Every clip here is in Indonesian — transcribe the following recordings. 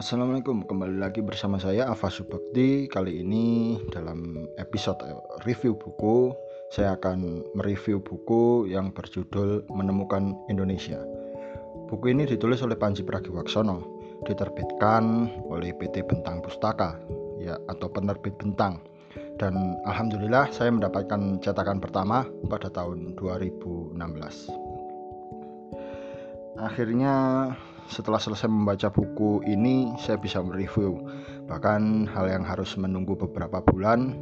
Assalamualaikum, kembali lagi bersama saya Ava Subakti. Kali ini dalam episode review buku, saya akan mereview buku yang berjudul Menemukan Indonesia. Buku ini ditulis oleh Panji Pragiwaksono, diterbitkan oleh PT Bentang Pustaka, ya atau penerbit Bentang. Dan alhamdulillah saya mendapatkan cetakan pertama pada tahun 2016. Akhirnya setelah selesai membaca buku ini saya bisa mereview. Bahkan hal yang harus menunggu beberapa bulan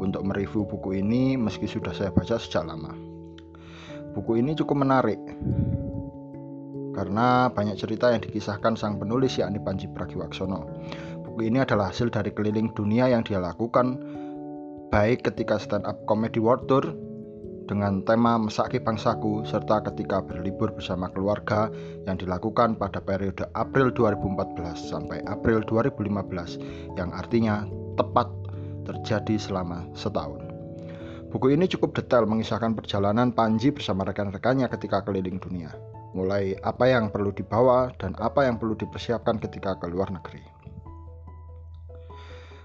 untuk mereview buku ini meski sudah saya baca sejak lama. Buku ini cukup menarik karena banyak cerita yang dikisahkan sang penulis yakni Panji Pragiwaksono. Buku ini adalah hasil dari keliling dunia yang dia lakukan baik ketika stand up comedy world tour dengan tema Mesaki Bangsaku serta ketika berlibur bersama keluarga yang dilakukan pada periode April 2014 sampai April 2015 yang artinya tepat terjadi selama setahun. Buku ini cukup detail mengisahkan perjalanan Panji bersama rekan-rekannya ketika keliling dunia, mulai apa yang perlu dibawa dan apa yang perlu dipersiapkan ketika ke luar negeri.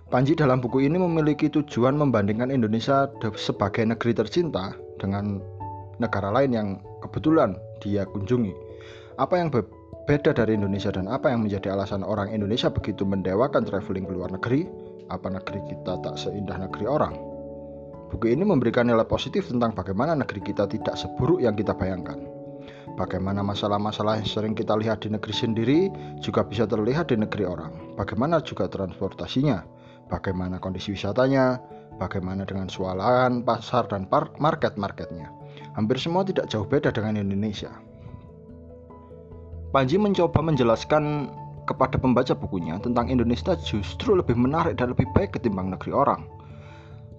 Panji dalam buku ini memiliki tujuan membandingkan Indonesia sebagai negeri tercinta dengan negara lain yang kebetulan dia kunjungi. Apa yang berbeda dari Indonesia dan apa yang menjadi alasan orang Indonesia begitu mendewakan traveling ke luar negeri? Apa negeri kita tak seindah negeri orang? Buku ini memberikan nilai positif tentang bagaimana negeri kita tidak seburuk yang kita bayangkan. Bagaimana masalah-masalah yang sering kita lihat di negeri sendiri juga bisa terlihat di negeri orang. Bagaimana juga transportasinya, bagaimana kondisi wisatanya, Bagaimana dengan swalahan, pasar, dan market-marketnya? Hampir semua tidak jauh beda dengan Indonesia. Panji mencoba menjelaskan kepada pembaca bukunya tentang Indonesia justru lebih menarik dan lebih baik ketimbang negeri orang.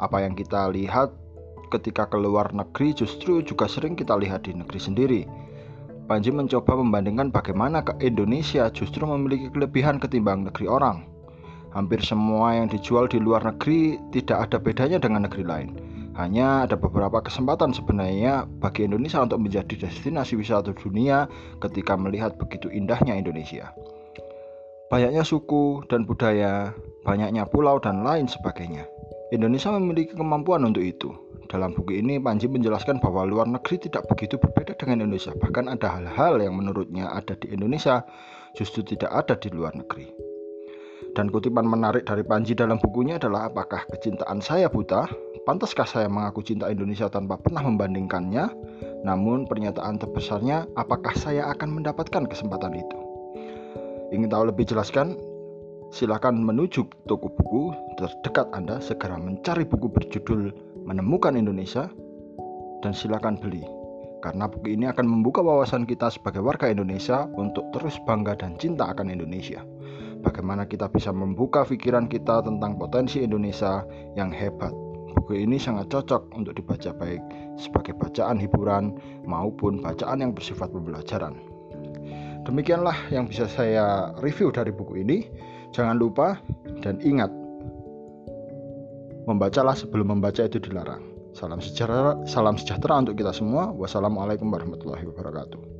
Apa yang kita lihat ketika keluar negeri justru juga sering kita lihat di negeri sendiri. Panji mencoba membandingkan bagaimana ke Indonesia justru memiliki kelebihan ketimbang negeri orang. Hampir semua yang dijual di luar negeri tidak ada bedanya dengan negeri lain. Hanya ada beberapa kesempatan sebenarnya bagi Indonesia untuk menjadi destinasi wisata dunia ketika melihat begitu indahnya Indonesia. Banyaknya suku dan budaya, banyaknya pulau dan lain sebagainya. Indonesia memiliki kemampuan untuk itu. Dalam buku ini Panji menjelaskan bahwa luar negeri tidak begitu berbeda dengan Indonesia. Bahkan ada hal-hal yang menurutnya ada di Indonesia justru tidak ada di luar negeri. Dan kutipan menarik dari Panji dalam bukunya adalah apakah kecintaan saya buta? Pantaskah saya mengaku cinta Indonesia tanpa pernah membandingkannya? Namun pernyataan terbesarnya, apakah saya akan mendapatkan kesempatan itu? Ingin tahu lebih jelaskan? Silakan menuju toko buku terdekat Anda segera mencari buku berjudul Menemukan Indonesia dan silakan beli karena buku ini akan membuka wawasan kita sebagai warga Indonesia untuk terus bangga dan cinta akan Indonesia bagaimana kita bisa membuka pikiran kita tentang potensi Indonesia yang hebat. Buku ini sangat cocok untuk dibaca baik sebagai bacaan hiburan maupun bacaan yang bersifat pembelajaran. Demikianlah yang bisa saya review dari buku ini. Jangan lupa dan ingat, membacalah sebelum membaca itu dilarang. Salam sejahtera, salam sejahtera untuk kita semua. Wassalamualaikum warahmatullahi wabarakatuh.